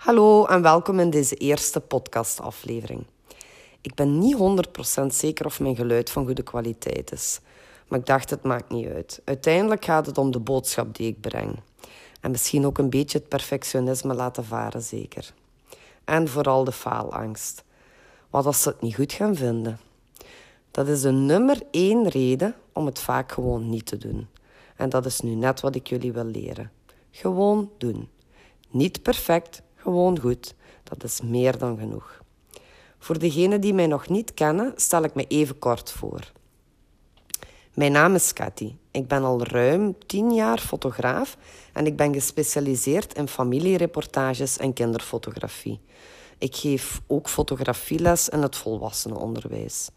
Hallo en welkom in deze eerste podcastaflevering. Ik ben niet 100% zeker of mijn geluid van goede kwaliteit is. Maar ik dacht, het maakt niet uit. Uiteindelijk gaat het om de boodschap die ik breng. En misschien ook een beetje het perfectionisme laten varen, zeker. En vooral de faalangst. Wat als ze het niet goed gaan vinden? Dat is de nummer één reden om het vaak gewoon niet te doen. En dat is nu net wat ik jullie wil leren. Gewoon doen. Niet perfect, gewoon goed. Dat is meer dan genoeg. Voor degenen die mij nog niet kennen, stel ik me even kort voor. Mijn naam is Cathy. Ik ben al ruim tien jaar fotograaf en ik ben gespecialiseerd in familiereportages en kinderfotografie. Ik geef ook fotografieles in het volwassenenonderwijs.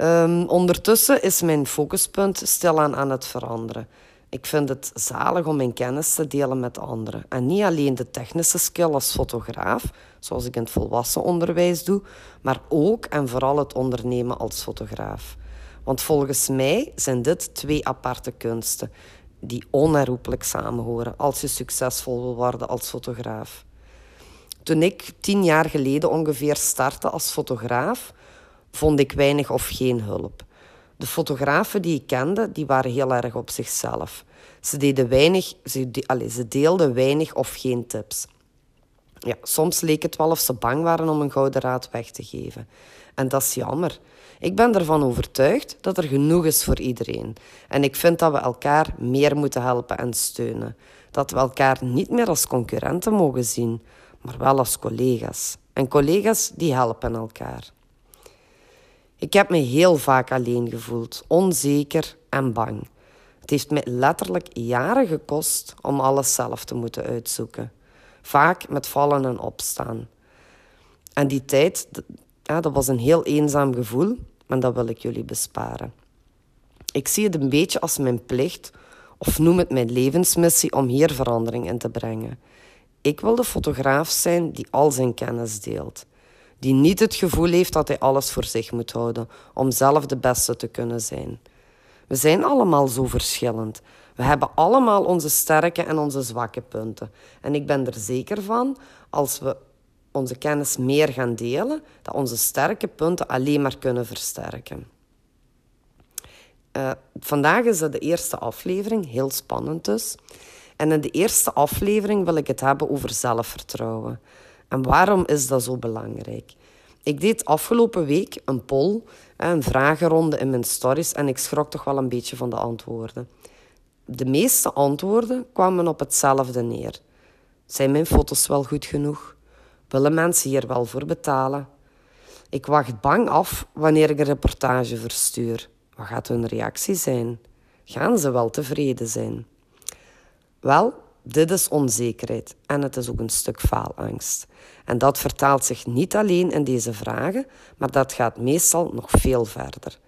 Um, ondertussen is mijn focuspunt stilaan aan het veranderen. Ik vind het zalig om mijn kennis te delen met anderen. En niet alleen de technische skill als fotograaf, zoals ik in het volwassen onderwijs doe, maar ook en vooral het ondernemen als fotograaf. Want volgens mij zijn dit twee aparte kunsten die onherroepelijk samenhoren als je succesvol wil worden als fotograaf. Toen ik tien jaar geleden ongeveer startte als fotograaf, vond ik weinig of geen hulp. De fotografen die ik kende, die waren heel erg op zichzelf. Ze, deden weinig, ze, allez, ze deelden weinig of geen tips. Ja, soms leek het wel of ze bang waren om een gouden raad weg te geven. En dat is jammer. Ik ben ervan overtuigd dat er genoeg is voor iedereen. En ik vind dat we elkaar meer moeten helpen en steunen. Dat we elkaar niet meer als concurrenten mogen zien, maar wel als collega's. En collega's die helpen elkaar. Ik heb me heel vaak alleen gevoeld, onzeker en bang. Het heeft me letterlijk jaren gekost om alles zelf te moeten uitzoeken. Vaak met vallen en opstaan. En die tijd, dat was een heel eenzaam gevoel, maar dat wil ik jullie besparen. Ik zie het een beetje als mijn plicht, of noem het mijn levensmissie, om hier verandering in te brengen. Ik wil de fotograaf zijn die al zijn kennis deelt die niet het gevoel heeft dat hij alles voor zich moet houden om zelf de beste te kunnen zijn. We zijn allemaal zo verschillend. We hebben allemaal onze sterke en onze zwakke punten. En ik ben er zeker van, als we onze kennis meer gaan delen, dat onze sterke punten alleen maar kunnen versterken. Uh, vandaag is de eerste aflevering, heel spannend dus. En in de eerste aflevering wil ik het hebben over zelfvertrouwen. En waarom is dat zo belangrijk? Ik deed afgelopen week een poll, een vragenronde in mijn stories en ik schrok toch wel een beetje van de antwoorden. De meeste antwoorden kwamen op hetzelfde neer. Zijn mijn foto's wel goed genoeg? Willen mensen hier wel voor betalen? Ik wacht bang af wanneer ik een reportage verstuur. Wat gaat hun reactie zijn? Gaan ze wel tevreden zijn? Wel, dit is onzekerheid en het is ook een stuk faalangst. En dat vertaalt zich niet alleen in deze vragen, maar dat gaat meestal nog veel verder.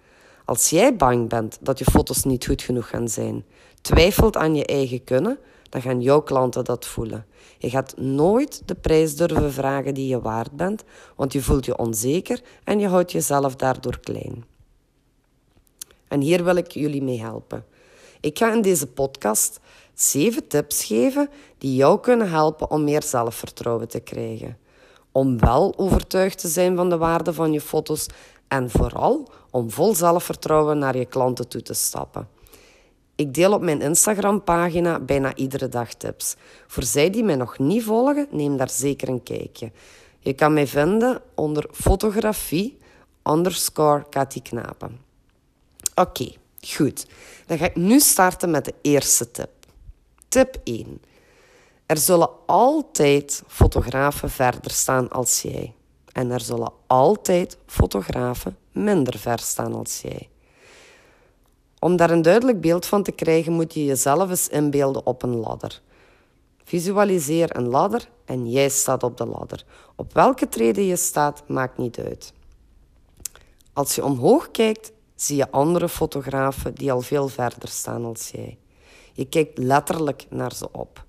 Als jij bang bent dat je foto's niet goed genoeg gaan zijn, twijfelt aan je eigen kunnen, dan gaan jouw klanten dat voelen. Je gaat nooit de prijs durven vragen die je waard bent, want je voelt je onzeker en je houdt jezelf daardoor klein. En hier wil ik jullie mee helpen. Ik ga in deze podcast zeven tips geven die jou kunnen helpen om meer zelfvertrouwen te krijgen. Om wel overtuigd te zijn van de waarde van je foto's en vooral om vol zelfvertrouwen naar je klanten toe te stappen. Ik deel op mijn Instagram-pagina bijna iedere dag tips. Voor zij die mij nog niet volgen, neem daar zeker een kijkje. Je kan mij vinden onder fotografie underscore Knapen. Oké, goed. Dan ga ik nu starten met de eerste tip. Tip 1. Er zullen altijd fotografen verder staan als jij. En er zullen altijd fotografen minder ver staan als jij. Om daar een duidelijk beeld van te krijgen, moet je jezelf eens inbeelden op een ladder. Visualiseer een ladder en jij staat op de ladder. Op welke trede je staat, maakt niet uit. Als je omhoog kijkt, zie je andere fotografen die al veel verder staan als jij. Je kijkt letterlijk naar ze op.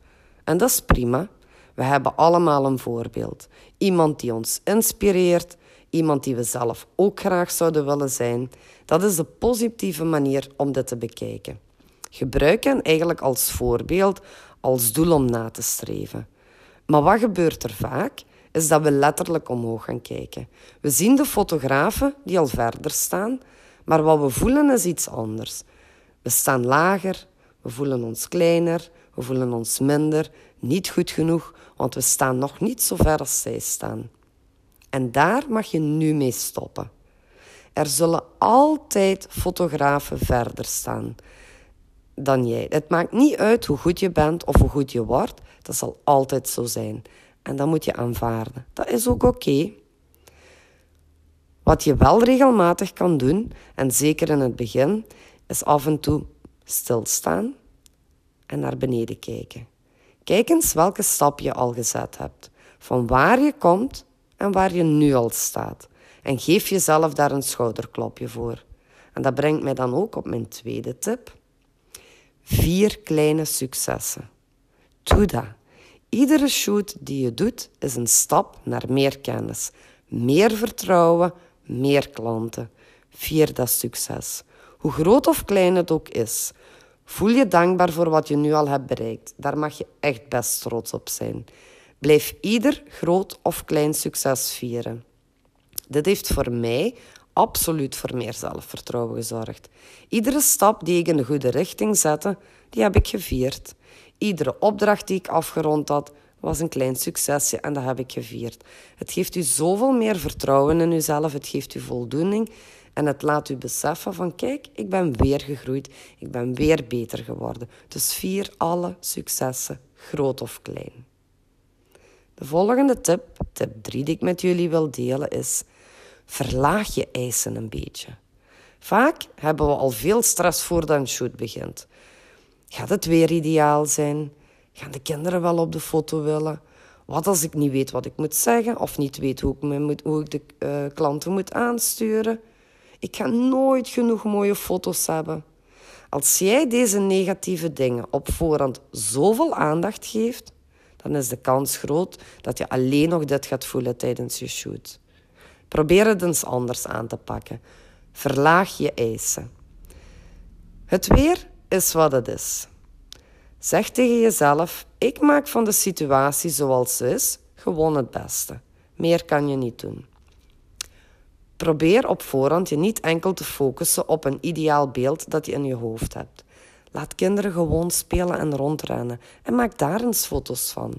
En dat is prima. We hebben allemaal een voorbeeld. Iemand die ons inspireert, iemand die we zelf ook graag zouden willen zijn. Dat is de positieve manier om dit te bekijken. Gebruik hen eigenlijk als voorbeeld, als doel om na te streven. Maar wat gebeurt er vaak? Is dat we letterlijk omhoog gaan kijken. We zien de fotografen die al verder staan, maar wat we voelen is iets anders. We staan lager, we voelen ons kleiner, we voelen ons minder, niet goed genoeg, want we staan nog niet zo ver als zij staan. En daar mag je nu mee stoppen. Er zullen altijd fotografen verder staan dan jij. Het maakt niet uit hoe goed je bent of hoe goed je wordt. Dat zal altijd zo zijn. En dat moet je aanvaarden. Dat is ook oké. Wat je wel regelmatig kan doen, en zeker in het begin, is af en toe stilstaan en naar beneden kijken. Kijk eens welke stap je al gezet hebt. Van waar je komt en waar je nu al staat. En geef jezelf daar een schouderklopje voor. En dat brengt mij dan ook op mijn tweede tip. Vier kleine successen. Doe dat. Iedere shoot die je doet is een stap naar meer kennis, meer vertrouwen, meer klanten. Vier dat succes. Hoe groot of klein het ook is. Voel je dankbaar voor wat je nu al hebt bereikt. Daar mag je echt best trots op zijn. Blijf ieder groot of klein succes vieren. Dit heeft voor mij absoluut voor meer zelfvertrouwen gezorgd. Iedere stap die ik in de goede richting zette, die heb ik gevierd. Iedere opdracht die ik afgerond had, was een klein succesje en dat heb ik gevierd. Het geeft u zoveel meer vertrouwen in uzelf, het geeft u voldoening en het laat u beseffen van kijk, ik ben weer gegroeid, ik ben weer beter geworden. Dus vier alle successen, groot of klein. De volgende tip, tip 3 die ik met jullie wil delen, is verlaag je eisen een beetje. Vaak hebben we al veel stress voordat een shoot begint. Gaat het weer ideaal zijn? Gaan de kinderen wel op de foto willen? Wat als ik niet weet wat ik moet zeggen of niet weet hoe ik, moet, de uh, klanten moet aansturen? Ik ga nooit genoeg mooie foto's hebben. Als jij deze negatieve dingen op voorhand zoveel aandacht geeft, dan is de kans groot dat je alleen nog dit gaat voelen tijdens je shoot. Probeer het eens anders aan te pakken. Verlaag je eisen. Het weer is wat het is. Zeg tegen jezelf: ik maak van de situatie zoals ze is gewoon het beste. Meer kan je niet doen. Probeer op voorhand je niet enkel te focussen op een ideaal beeld dat je in je hoofd hebt. Laat kinderen gewoon spelen en rondrennen en maak daar eens foto's van.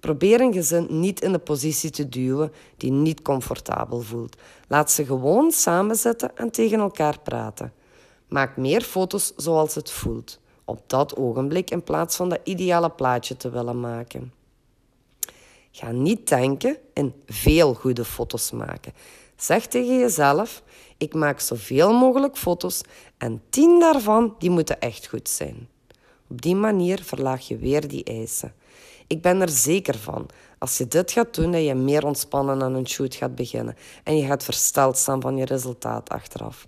Probeer een gezin niet in de positie te duwen die niet comfortabel voelt. Laat ze gewoon samen zitten en tegen elkaar praten. Maak meer foto's zoals het voelt, op dat ogenblik in plaats van dat ideale plaatje te willen maken. Ga niet denken in veel goede foto's maken. Zeg tegen jezelf: ik maak zoveel mogelijk foto's en tien daarvan die moeten echt goed zijn. Op die manier verlaag je weer die eisen. Ik ben er zeker van, als je dit gaat doen, dat je meer ontspannen aan een shoot gaat beginnen en je gaat versteld staan van je resultaat achteraf.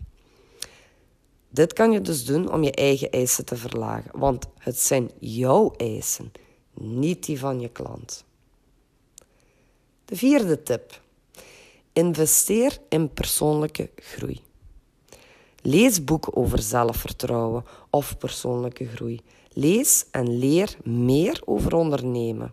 Dit kan je dus doen om je eigen eisen te verlagen, want het zijn jouw eisen, niet die van je klant. De vierde tip. Investeer in persoonlijke groei. Lees boeken over zelfvertrouwen of persoonlijke groei. Lees en leer meer over ondernemen.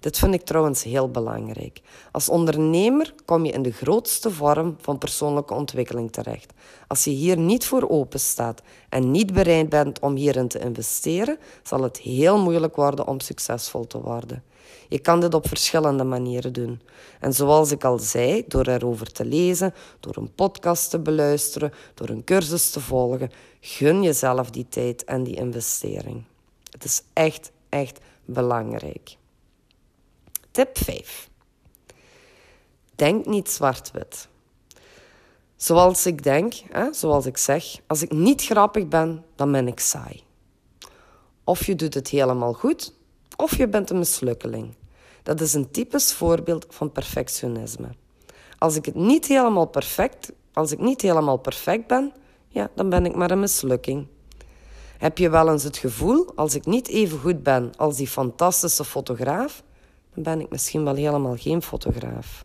Dit vind ik trouwens heel belangrijk. Als ondernemer kom je in de grootste vorm van persoonlijke ontwikkeling terecht. Als je hier niet voor open staat en niet bereid bent om hierin te investeren, zal het heel moeilijk worden om succesvol te worden. Je kan dit op verschillende manieren doen. En zoals ik al zei, door erover te lezen, door een podcast te beluisteren, door een cursus te volgen, gun jezelf die tijd en die investering. Het is echt, echt belangrijk. Tip 5. Denk niet zwart-wit. Zoals ik denk, hè, zoals ik zeg, als ik niet grappig ben, dan ben ik saai. Of je doet het helemaal goed, of je bent een mislukkeling. Dat is een typisch voorbeeld van perfectionisme. Als ik het niet helemaal perfect, als ik niet helemaal perfect ben, ja, dan ben ik maar een mislukking. Heb je wel eens het gevoel, als ik niet even goed ben als die fantastische fotograaf, dan ben ik misschien wel helemaal geen fotograaf.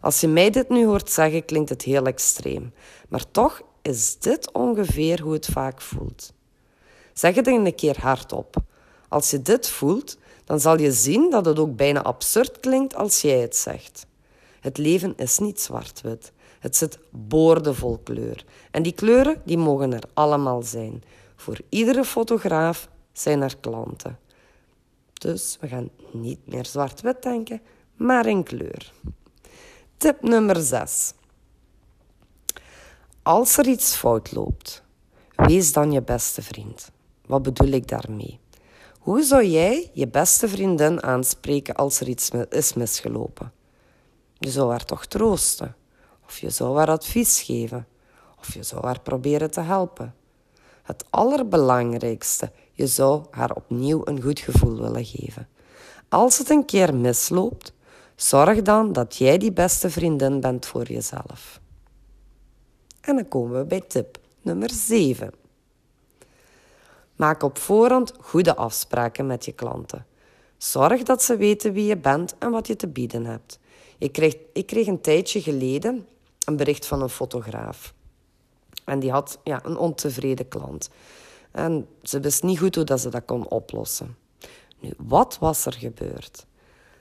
Als je mij dit nu hoort zeggen, klinkt het heel extreem. Maar toch is dit ongeveer hoe het vaak voelt. Zeg het een keer hardop. Als je dit voelt, dan zal je zien dat het ook bijna absurd klinkt als jij het zegt. Het leven is niet zwart-wit. Het zit boordevol kleur. En die kleuren die mogen er allemaal zijn. Voor iedere fotograaf zijn er klanten. Dus we gaan niet meer zwart-wit denken, maar in kleur. Tip nummer 6. Als er iets fout loopt, wees dan je beste vriend. Wat bedoel ik daarmee? Hoe zou jij je beste vriendin aanspreken als er iets is misgelopen? Je zou haar toch troosten, of je zou haar advies geven, of je zou haar proberen te helpen. Het allerbelangrijkste, je zou haar opnieuw een goed gevoel willen geven. Als het een keer misloopt, zorg dan dat jij die beste vriendin bent voor jezelf. En dan komen we bij tip nummer 7. Maak op voorhand goede afspraken met je klanten. Zorg dat ze weten wie je bent en wat je te bieden hebt. Ik kreeg, ik kreeg een tijdje geleden een bericht van een fotograaf. En die had ja, een ontevreden klant. En ze wist niet goed hoe dat ze dat kon oplossen. Nu, wat was er gebeurd?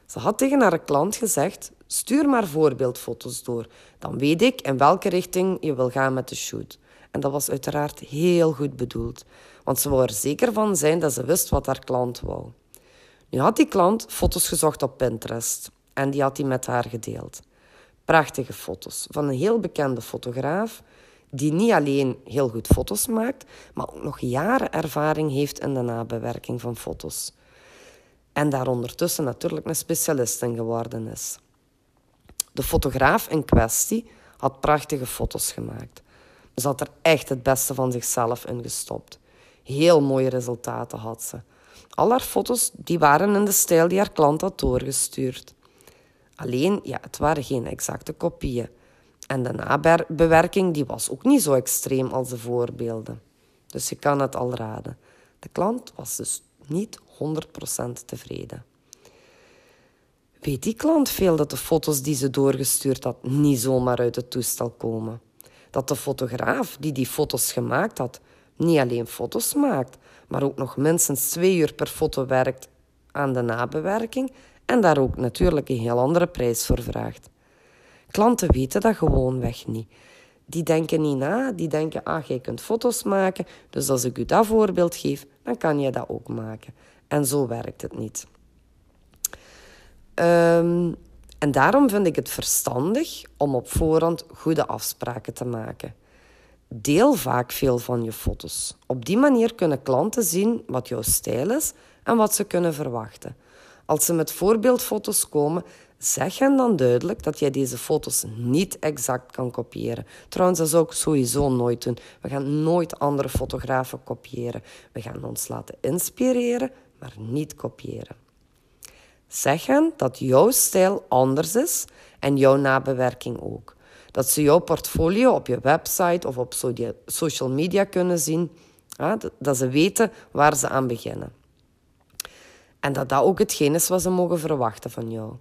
Ze had tegen haar klant gezegd: stuur maar voorbeeldfoto's door. Dan weet ik in welke richting je wil gaan met de shoot. Dat was uiteraard heel goed bedoeld, want ze wou er zeker van zijn dat ze wist wat haar klant wou. Nu had die klant foto's gezocht op Pinterest en die had hij met haar gedeeld. Prachtige foto's van een heel bekende fotograaf die niet alleen heel goed foto's maakt, maar ook nog jaren ervaring heeft in de nabewerking van foto's. En daar ondertussen natuurlijk een specialist in geworden is. De fotograaf in kwestie had prachtige foto's gemaakt. Ze had er echt het beste van zichzelf in gestopt. Heel mooie resultaten had ze. Al haar foto's die waren in de stijl die haar klant had doorgestuurd. Alleen, ja, het waren geen exacte kopieën. En de nabewerking die was ook niet zo extreem als de voorbeelden. Dus je kan het al raden. De klant was dus niet 100% tevreden. Weet die klant veel dat de foto's die ze doorgestuurd had niet zomaar uit het toestel komen? Dat de fotograaf die die foto's gemaakt had, niet alleen foto's maakt, maar ook nog minstens twee uur per foto werkt aan de nabewerking en daar ook natuurlijk een heel andere prijs voor vraagt. Klanten weten dat gewoonweg niet. Die denken niet na, die denken, ah, jij kunt foto's maken, dus als ik u dat voorbeeld geef, dan kan je dat ook maken. En zo werkt het niet. Um, en daarom vind ik het verstandig om op voorhand goede afspraken te maken. Deel vaak veel van je foto's. Op die manier kunnen klanten zien wat jouw stijl is en wat ze kunnen verwachten. Als ze met voorbeeldfoto's komen, zeg hen dan duidelijk dat jij deze foto's niet exact kan kopiëren. Trouwens, dat zou ik sowieso nooit doen. We gaan nooit andere fotografen kopiëren. We gaan ons laten inspireren, maar niet kopiëren. Zeg hen dat jouw stijl anders is en jouw nabewerking ook. Dat ze jouw portfolio op je website of op social media kunnen zien. Dat ze weten waar ze aan beginnen. En dat dat ook hetgeen is wat ze mogen verwachten van jou.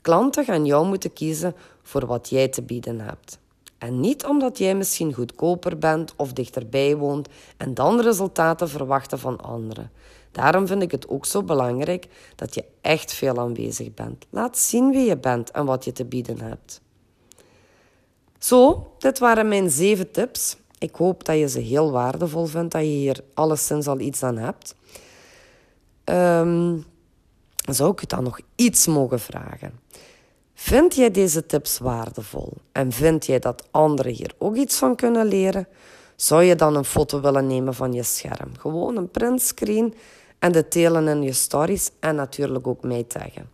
Klanten gaan jou moeten kiezen voor wat jij te bieden hebt. En niet omdat jij misschien goedkoper bent of dichterbij woont en dan resultaten verwachten van anderen. Daarom vind ik het ook zo belangrijk dat je echt veel aanwezig bent. Laat zien wie je bent en wat je te bieden hebt. Zo, dit waren mijn zeven tips. Ik hoop dat je ze heel waardevol vindt, dat je hier alleszins al iets aan hebt. Um, zou ik je dan nog iets mogen vragen? Vind jij deze tips waardevol en vind jij dat anderen hier ook iets van kunnen leren? Zou je dan een foto willen nemen van je scherm? Gewoon een printscreen en de delen in je stories en natuurlijk ook mij taggen.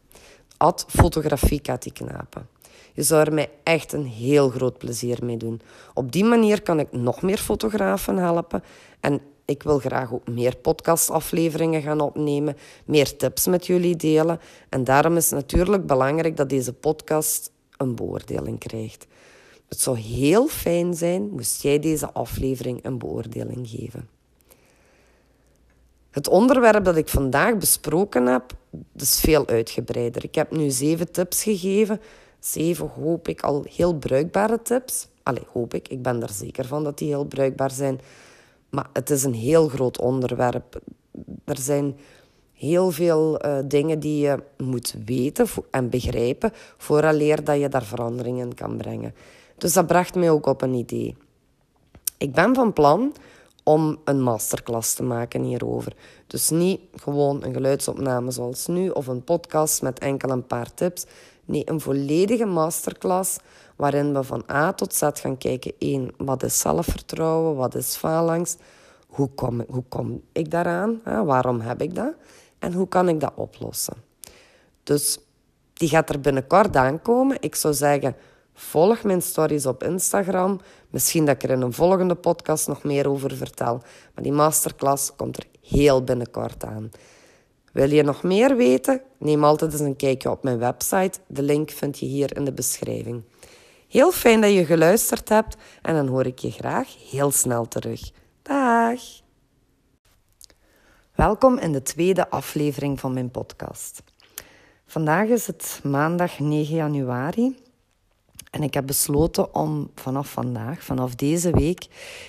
Ad fotografie Katie Knapen. Je zou er mij echt een heel groot plezier mee doen. Op die manier kan ik nog meer fotografen helpen en ik wil graag ook meer podcastafleveringen gaan opnemen, meer tips met jullie delen. En daarom is het natuurlijk belangrijk dat deze podcast een beoordeling krijgt. Het zou heel fijn zijn moest jij deze aflevering een beoordeling geven. Het onderwerp dat ik vandaag besproken heb, is veel uitgebreider. Ik heb nu zeven tips gegeven. Zeven hoop ik al heel bruikbare tips. Allee, hoop ik. Ik ben er zeker van dat die heel bruikbaar zijn. Maar het is een heel groot onderwerp. Er zijn heel veel uh, dingen die je moet weten en begrijpen vooraleer dat je daar veranderingen kan brengen. Dus dat bracht mij ook op een idee. Ik ben van plan om een masterclass te maken hierover. Dus niet gewoon een geluidsopname zoals nu of een podcast met enkel een paar tips. Nee, een volledige masterclass waarin we van A tot Z gaan kijken. één, wat is zelfvertrouwen? Wat is phalanx? Hoe kom, hoe kom ik daaraan? Waarom heb ik dat? En hoe kan ik dat oplossen? Dus die gaat er binnenkort aankomen. Ik zou zeggen, volg mijn stories op Instagram. Misschien dat ik er in een volgende podcast nog meer over vertel. Maar die masterclass komt er heel binnenkort aan. Wil je nog meer weten? Neem altijd eens een kijkje op mijn website. De link vind je hier in de beschrijving. Heel fijn dat je geluisterd hebt en dan hoor ik je graag heel snel terug. Dag! Welkom in de tweede aflevering van mijn podcast. Vandaag is het maandag 9 januari en ik heb besloten om vanaf vandaag, vanaf deze week,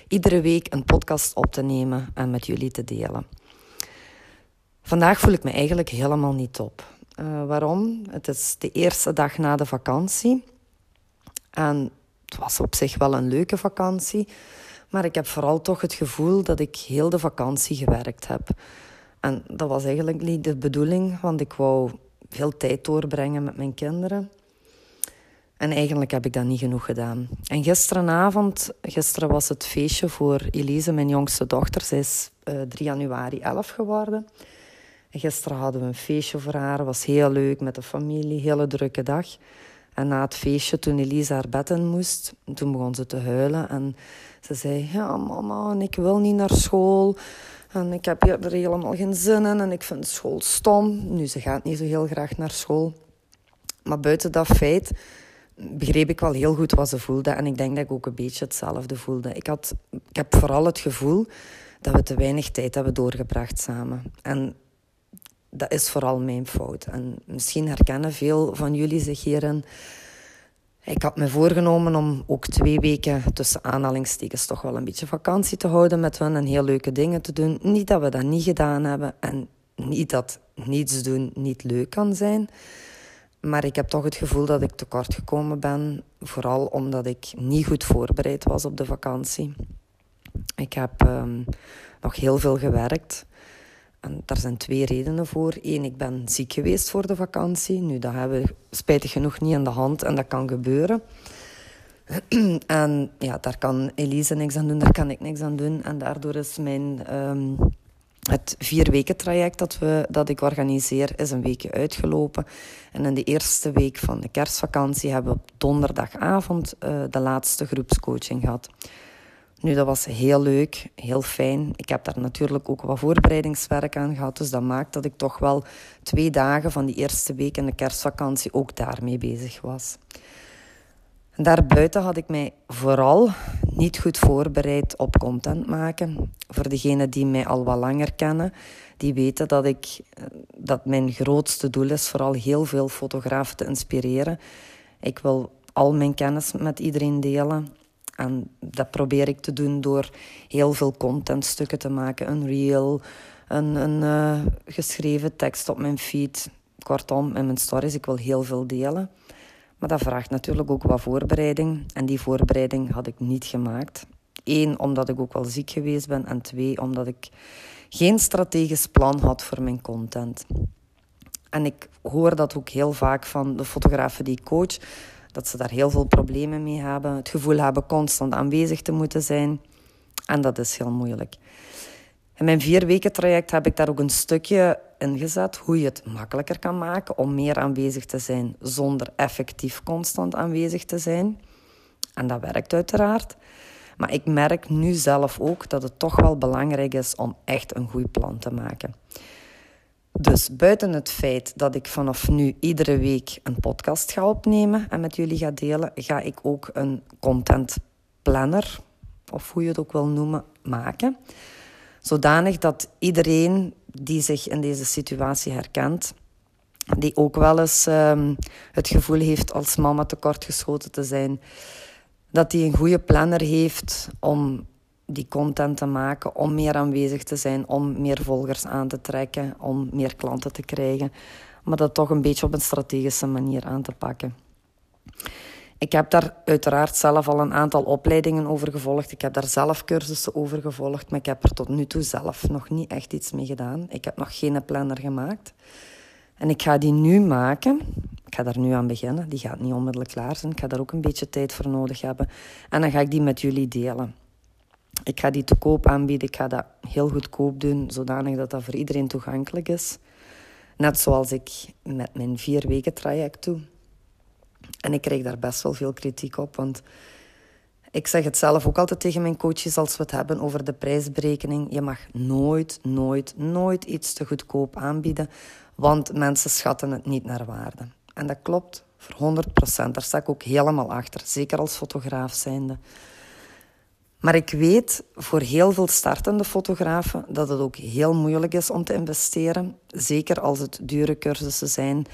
iedere week een podcast op te nemen en met jullie te delen. Vandaag voel ik me eigenlijk helemaal niet op. Uh, waarom? Het is de eerste dag na de vakantie. En het was op zich wel een leuke vakantie. Maar ik heb vooral toch het gevoel dat ik heel de vakantie gewerkt heb. En dat was eigenlijk niet de bedoeling, want ik wou veel tijd doorbrengen met mijn kinderen. En eigenlijk heb ik dat niet genoeg gedaan. En gisterenavond, gisteren was het feestje voor Elise, mijn jongste dochter. Zij is uh, eh, 3 januari 11 geworden. En gisteren hadden we een feestje voor haar. was heel leuk met de familie, hele drukke dag. En na het feestje, toen Elise haar bed in moest, toen begon ze te huilen. En ze zei, ja mama, ik wil niet naar school. En ik heb er helemaal geen zin in en ik vind school stom. Nu, ze gaat niet zo heel graag naar school. Maar buiten dat feit begreep ik wel heel goed wat ze voelde. En ik denk dat ik ook een beetje hetzelfde voelde. Ik, had, ik heb vooral het gevoel dat we te weinig tijd hebben doorgebracht samen. En dat is vooral mijn fout. En misschien herkennen veel van jullie zich hierin. Ik had me voorgenomen om ook twee weken tussen aanhalingstekens toch wel een beetje vakantie te houden met hen en heel leuke dingen te doen. Niet dat we dat niet gedaan hebben en niet dat niets doen niet leuk kan zijn. Maar ik heb toch het gevoel dat ik tekort gekomen ben. Vooral omdat ik niet goed voorbereid was op de vakantie. Ik heb um, nog heel veel gewerkt. En daar zijn twee redenen voor. Eén, ik ben ziek geweest voor de vakantie. Nu, dat hebben we spijtig genoeg niet in de hand en dat kan gebeuren. en ja, daar kan Elise niks aan doen, daar kan ik niks aan doen. En daardoor is mijn... Um, het vier weken traject dat, we, dat ik organiseer is een weekje uitgelopen. En in de eerste week van de kerstvakantie hebben we op donderdagavond uh, de laatste groepscoaching gehad. Nu, dat was heel leuk, heel fijn. Ik heb daar natuurlijk ook wat voorbereidingswerk aan gehad. Dus dat maakt dat ik toch wel twee dagen van die eerste week in de kerstvakantie ook daarmee bezig was. En daarbuiten had ik mij vooral niet goed voorbereid op content maken. Voor degenen die mij al wat langer kennen, die weten dat, ik, dat mijn grootste doel is vooral heel veel fotografen te inspireren. Ik wil al mijn kennis met iedereen delen. En dat probeer ik te doen door heel veel contentstukken te maken. Een reel, een, een uh, geschreven tekst op mijn feed. Kortom, in mijn stories. Ik wil heel veel delen. Maar dat vraagt natuurlijk ook wat voorbereiding. En die voorbereiding had ik niet gemaakt. Eén, omdat ik ook wel ziek geweest ben. En twee, omdat ik geen strategisch plan had voor mijn content. En ik hoor dat ook heel vaak van de fotografen die ik coach dat ze daar heel veel problemen mee hebben. Het gevoel hebben constant aanwezig te moeten zijn. En dat is heel moeilijk. In mijn vier weken traject heb ik daar ook een stukje in gezet hoe je het makkelijker kan maken om meer aanwezig te zijn zonder effectief constant aanwezig te zijn. En dat werkt uiteraard. Maar ik merk nu zelf ook dat het toch wel belangrijk is om echt een goed plan te maken. Dus buiten het feit dat ik vanaf nu iedere week een podcast ga opnemen en met jullie ga delen, ga ik ook een content planner, of hoe je het ook wil noemen, maken. Zodanig dat iedereen die zich in deze situatie herkent, die ook wel eens um, het gevoel heeft als mama tekortgeschoten te zijn, dat die een goede planner heeft om die content te maken, om meer aanwezig te zijn, om meer volgers aan te trekken, om meer klanten te krijgen. Maar dat toch een beetje op een strategische manier aan te pakken. Ik heb daar uiteraard zelf al een aantal opleidingen over gevolgd. Ik heb daar zelf cursussen over gevolgd, maar ik heb er tot nu toe zelf nog niet echt iets mee gedaan. Ik heb nog geen planner gemaakt. En ik ga die nu maken. Ik ga daar nu aan beginnen. Die gaat niet onmiddellijk klaar zijn. Ik ga daar ook een beetje tijd voor nodig hebben. En dan ga ik die met jullie delen. Ik ga die te koop aanbieden. Ik ga dat heel goedkoop doen, zodanig dat dat voor iedereen toegankelijk is. Net zoals ik met mijn vier weken traject doe. En ik krijg daar best wel veel kritiek op, want ik zeg het zelf ook altijd tegen mijn coaches als we het hebben over de prijsberekening. Je mag nooit, nooit, nooit iets te goedkoop aanbieden, want mensen schatten het niet naar waarde. En dat klopt voor 100%. Daar sta ik ook helemaal achter, zeker als fotograaf zijnde. Maar ik weet voor heel veel startende fotografen dat het ook heel moeilijk is om te investeren. Zeker als het dure cursussen zijn,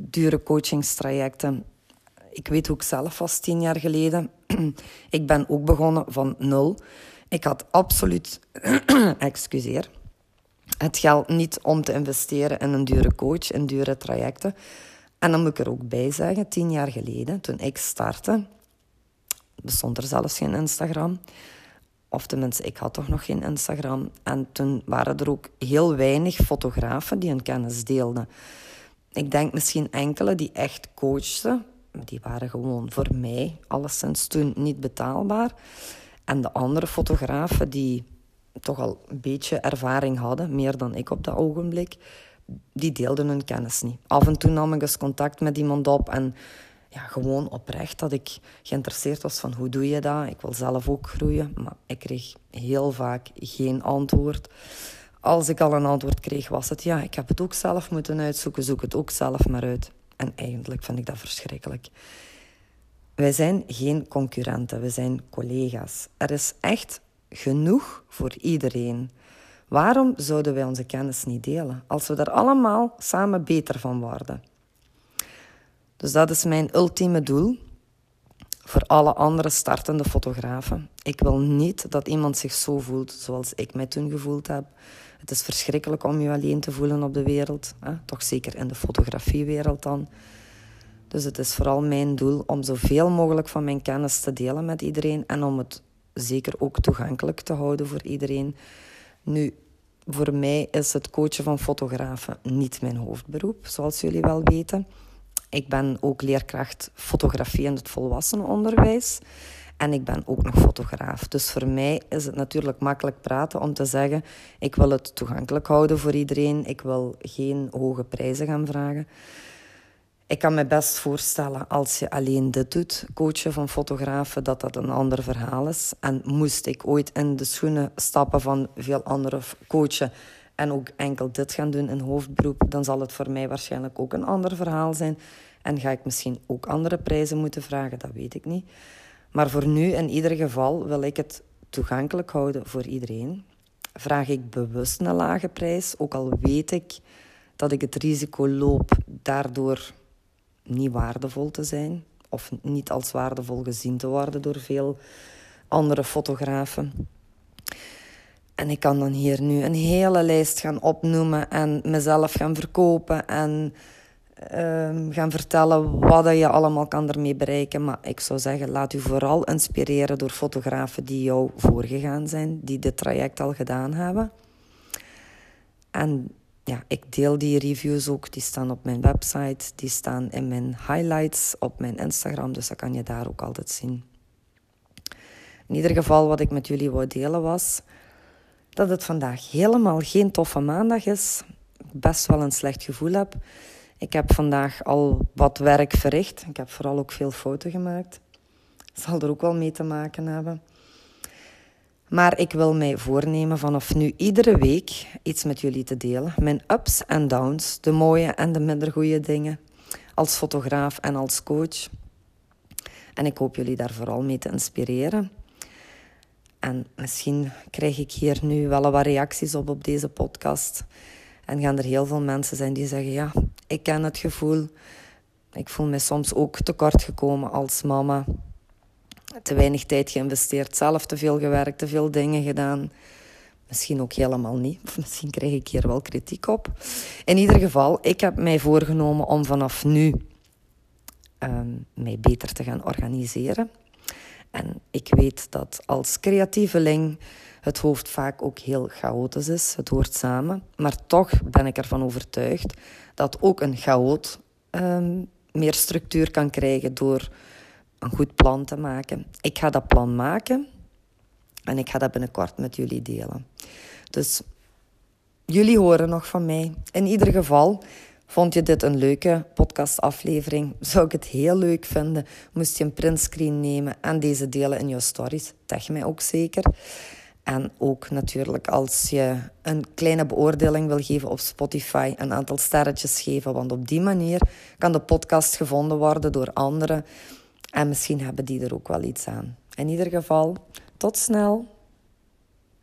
dure coachingstrajecten. Ik weet ook zelf was tien jaar geleden. ik ben ook begonnen van nul. Ik had absoluut, excuseer, het geld niet om te investeren in een dure coach, in dure trajecten. En dan moet ik er ook bij zeggen, tien jaar geleden, toen ik startte, bestond er zelfs geen Instagram. Of tenminste, ik had toch nog geen Instagram. En toen waren er ook heel weinig fotografen die hun kennis deelden. Ik denk misschien enkele die echt coachten. Die waren gewoon voor mij alleszins toen niet betaalbaar. En de andere fotografen die toch al een beetje ervaring hadden, meer dan ik op dat ogenblik, die deelden hun kennis niet. Af en toe nam ik eens contact met iemand op en ja, gewoon oprecht dat ik geïnteresseerd was van hoe doe je dat. Ik wil zelf ook groeien, maar ik kreeg heel vaak geen antwoord. Als ik al een antwoord kreeg, was het ja, ik heb het ook zelf moeten uitzoeken, zoek het ook zelf maar uit. En eigenlijk vind ik dat verschrikkelijk. Wij zijn geen concurrenten, we zijn collega's. Er is echt genoeg voor iedereen. Waarom zouden wij onze kennis niet delen als we daar allemaal samen beter van worden? Dus dat is mijn ultieme doel voor alle andere startende fotografen. Ik wil niet dat iemand zich zo voelt zoals ik mij toen gevoeld heb. Het is verschrikkelijk om je alleen te voelen op de wereld, hè? toch zeker in de fotografiewereld dan. Dus het is vooral mijn doel om zoveel mogelijk van mijn kennis te delen met iedereen en om het zeker ook toegankelijk te houden voor iedereen. Nu, voor mij is het coachen van fotografen niet mijn hoofdberoep, zoals jullie wel weten. Ik ben ook leerkracht fotografie in het volwassenenonderwijs. En ik ben ook nog fotograaf. Dus voor mij is het natuurlijk makkelijk praten om te zeggen: ik wil het toegankelijk houden voor iedereen. Ik wil geen hoge prijzen gaan vragen. Ik kan me best voorstellen als je alleen dit doet, coachen van fotografen, dat dat een ander verhaal is. En moest ik ooit in de schoenen stappen van veel andere coachen en ook enkel dit gaan doen in hoofdberoep, dan zal het voor mij waarschijnlijk ook een ander verhaal zijn. En ga ik misschien ook andere prijzen moeten vragen, dat weet ik niet. Maar voor nu, in ieder geval, wil ik het toegankelijk houden voor iedereen. Vraag ik bewust een lage prijs, ook al weet ik dat ik het risico loop daardoor niet waardevol te zijn of niet als waardevol gezien te worden door veel andere fotografen. En ik kan dan hier nu een hele lijst gaan opnoemen en mezelf gaan verkopen en uh, gaan vertellen wat je allemaal kan ermee bereiken. Maar ik zou zeggen, laat u vooral inspireren door fotografen die jou voorgegaan zijn, die dit traject al gedaan hebben. En ja, ik deel die reviews ook. Die staan op mijn website, die staan in mijn highlights op mijn Instagram, dus dat kan je daar ook altijd zien. In ieder geval, wat ik met jullie wou delen was dat het vandaag helemaal geen toffe maandag is. Best wel een slecht gevoel heb. Ik heb vandaag al wat werk verricht. Ik heb vooral ook veel foto's gemaakt. Zal er ook wel mee te maken hebben. Maar ik wil mij voornemen vanaf nu iedere week iets met jullie te delen. Mijn ups en downs, de mooie en de minder goede dingen. Als fotograaf en als coach. En ik hoop jullie daar vooral mee te inspireren. En misschien krijg ik hier nu wel wat reacties op op deze podcast. En gaan er heel veel mensen zijn die zeggen: Ja, ik ken het gevoel. Ik voel me soms ook tekort gekomen als mama. te weinig tijd geïnvesteerd, zelf te veel gewerkt, te veel dingen gedaan. Misschien ook helemaal niet, misschien krijg ik hier wel kritiek op. In ieder geval, ik heb mij voorgenomen om vanaf nu um, mij beter te gaan organiseren. En ik weet dat als creatieveling het hoofd vaak ook heel chaotisch is. Het hoort samen. Maar toch ben ik ervan overtuigd dat ook een chaot um, meer structuur kan krijgen door een goed plan te maken. Ik ga dat plan maken en ik ga dat binnenkort met jullie delen. Dus jullie horen nog van mij. In ieder geval, vond je dit een leuke podcastaflevering? Zou ik het heel leuk vinden. Moest je een printscreen nemen en deze delen in je stories? Tag mij ook zeker. En ook natuurlijk als je een kleine beoordeling wil geven op Spotify, een aantal sterretjes geven. Want op die manier kan de podcast gevonden worden door anderen. En misschien hebben die er ook wel iets aan. In ieder geval, tot snel.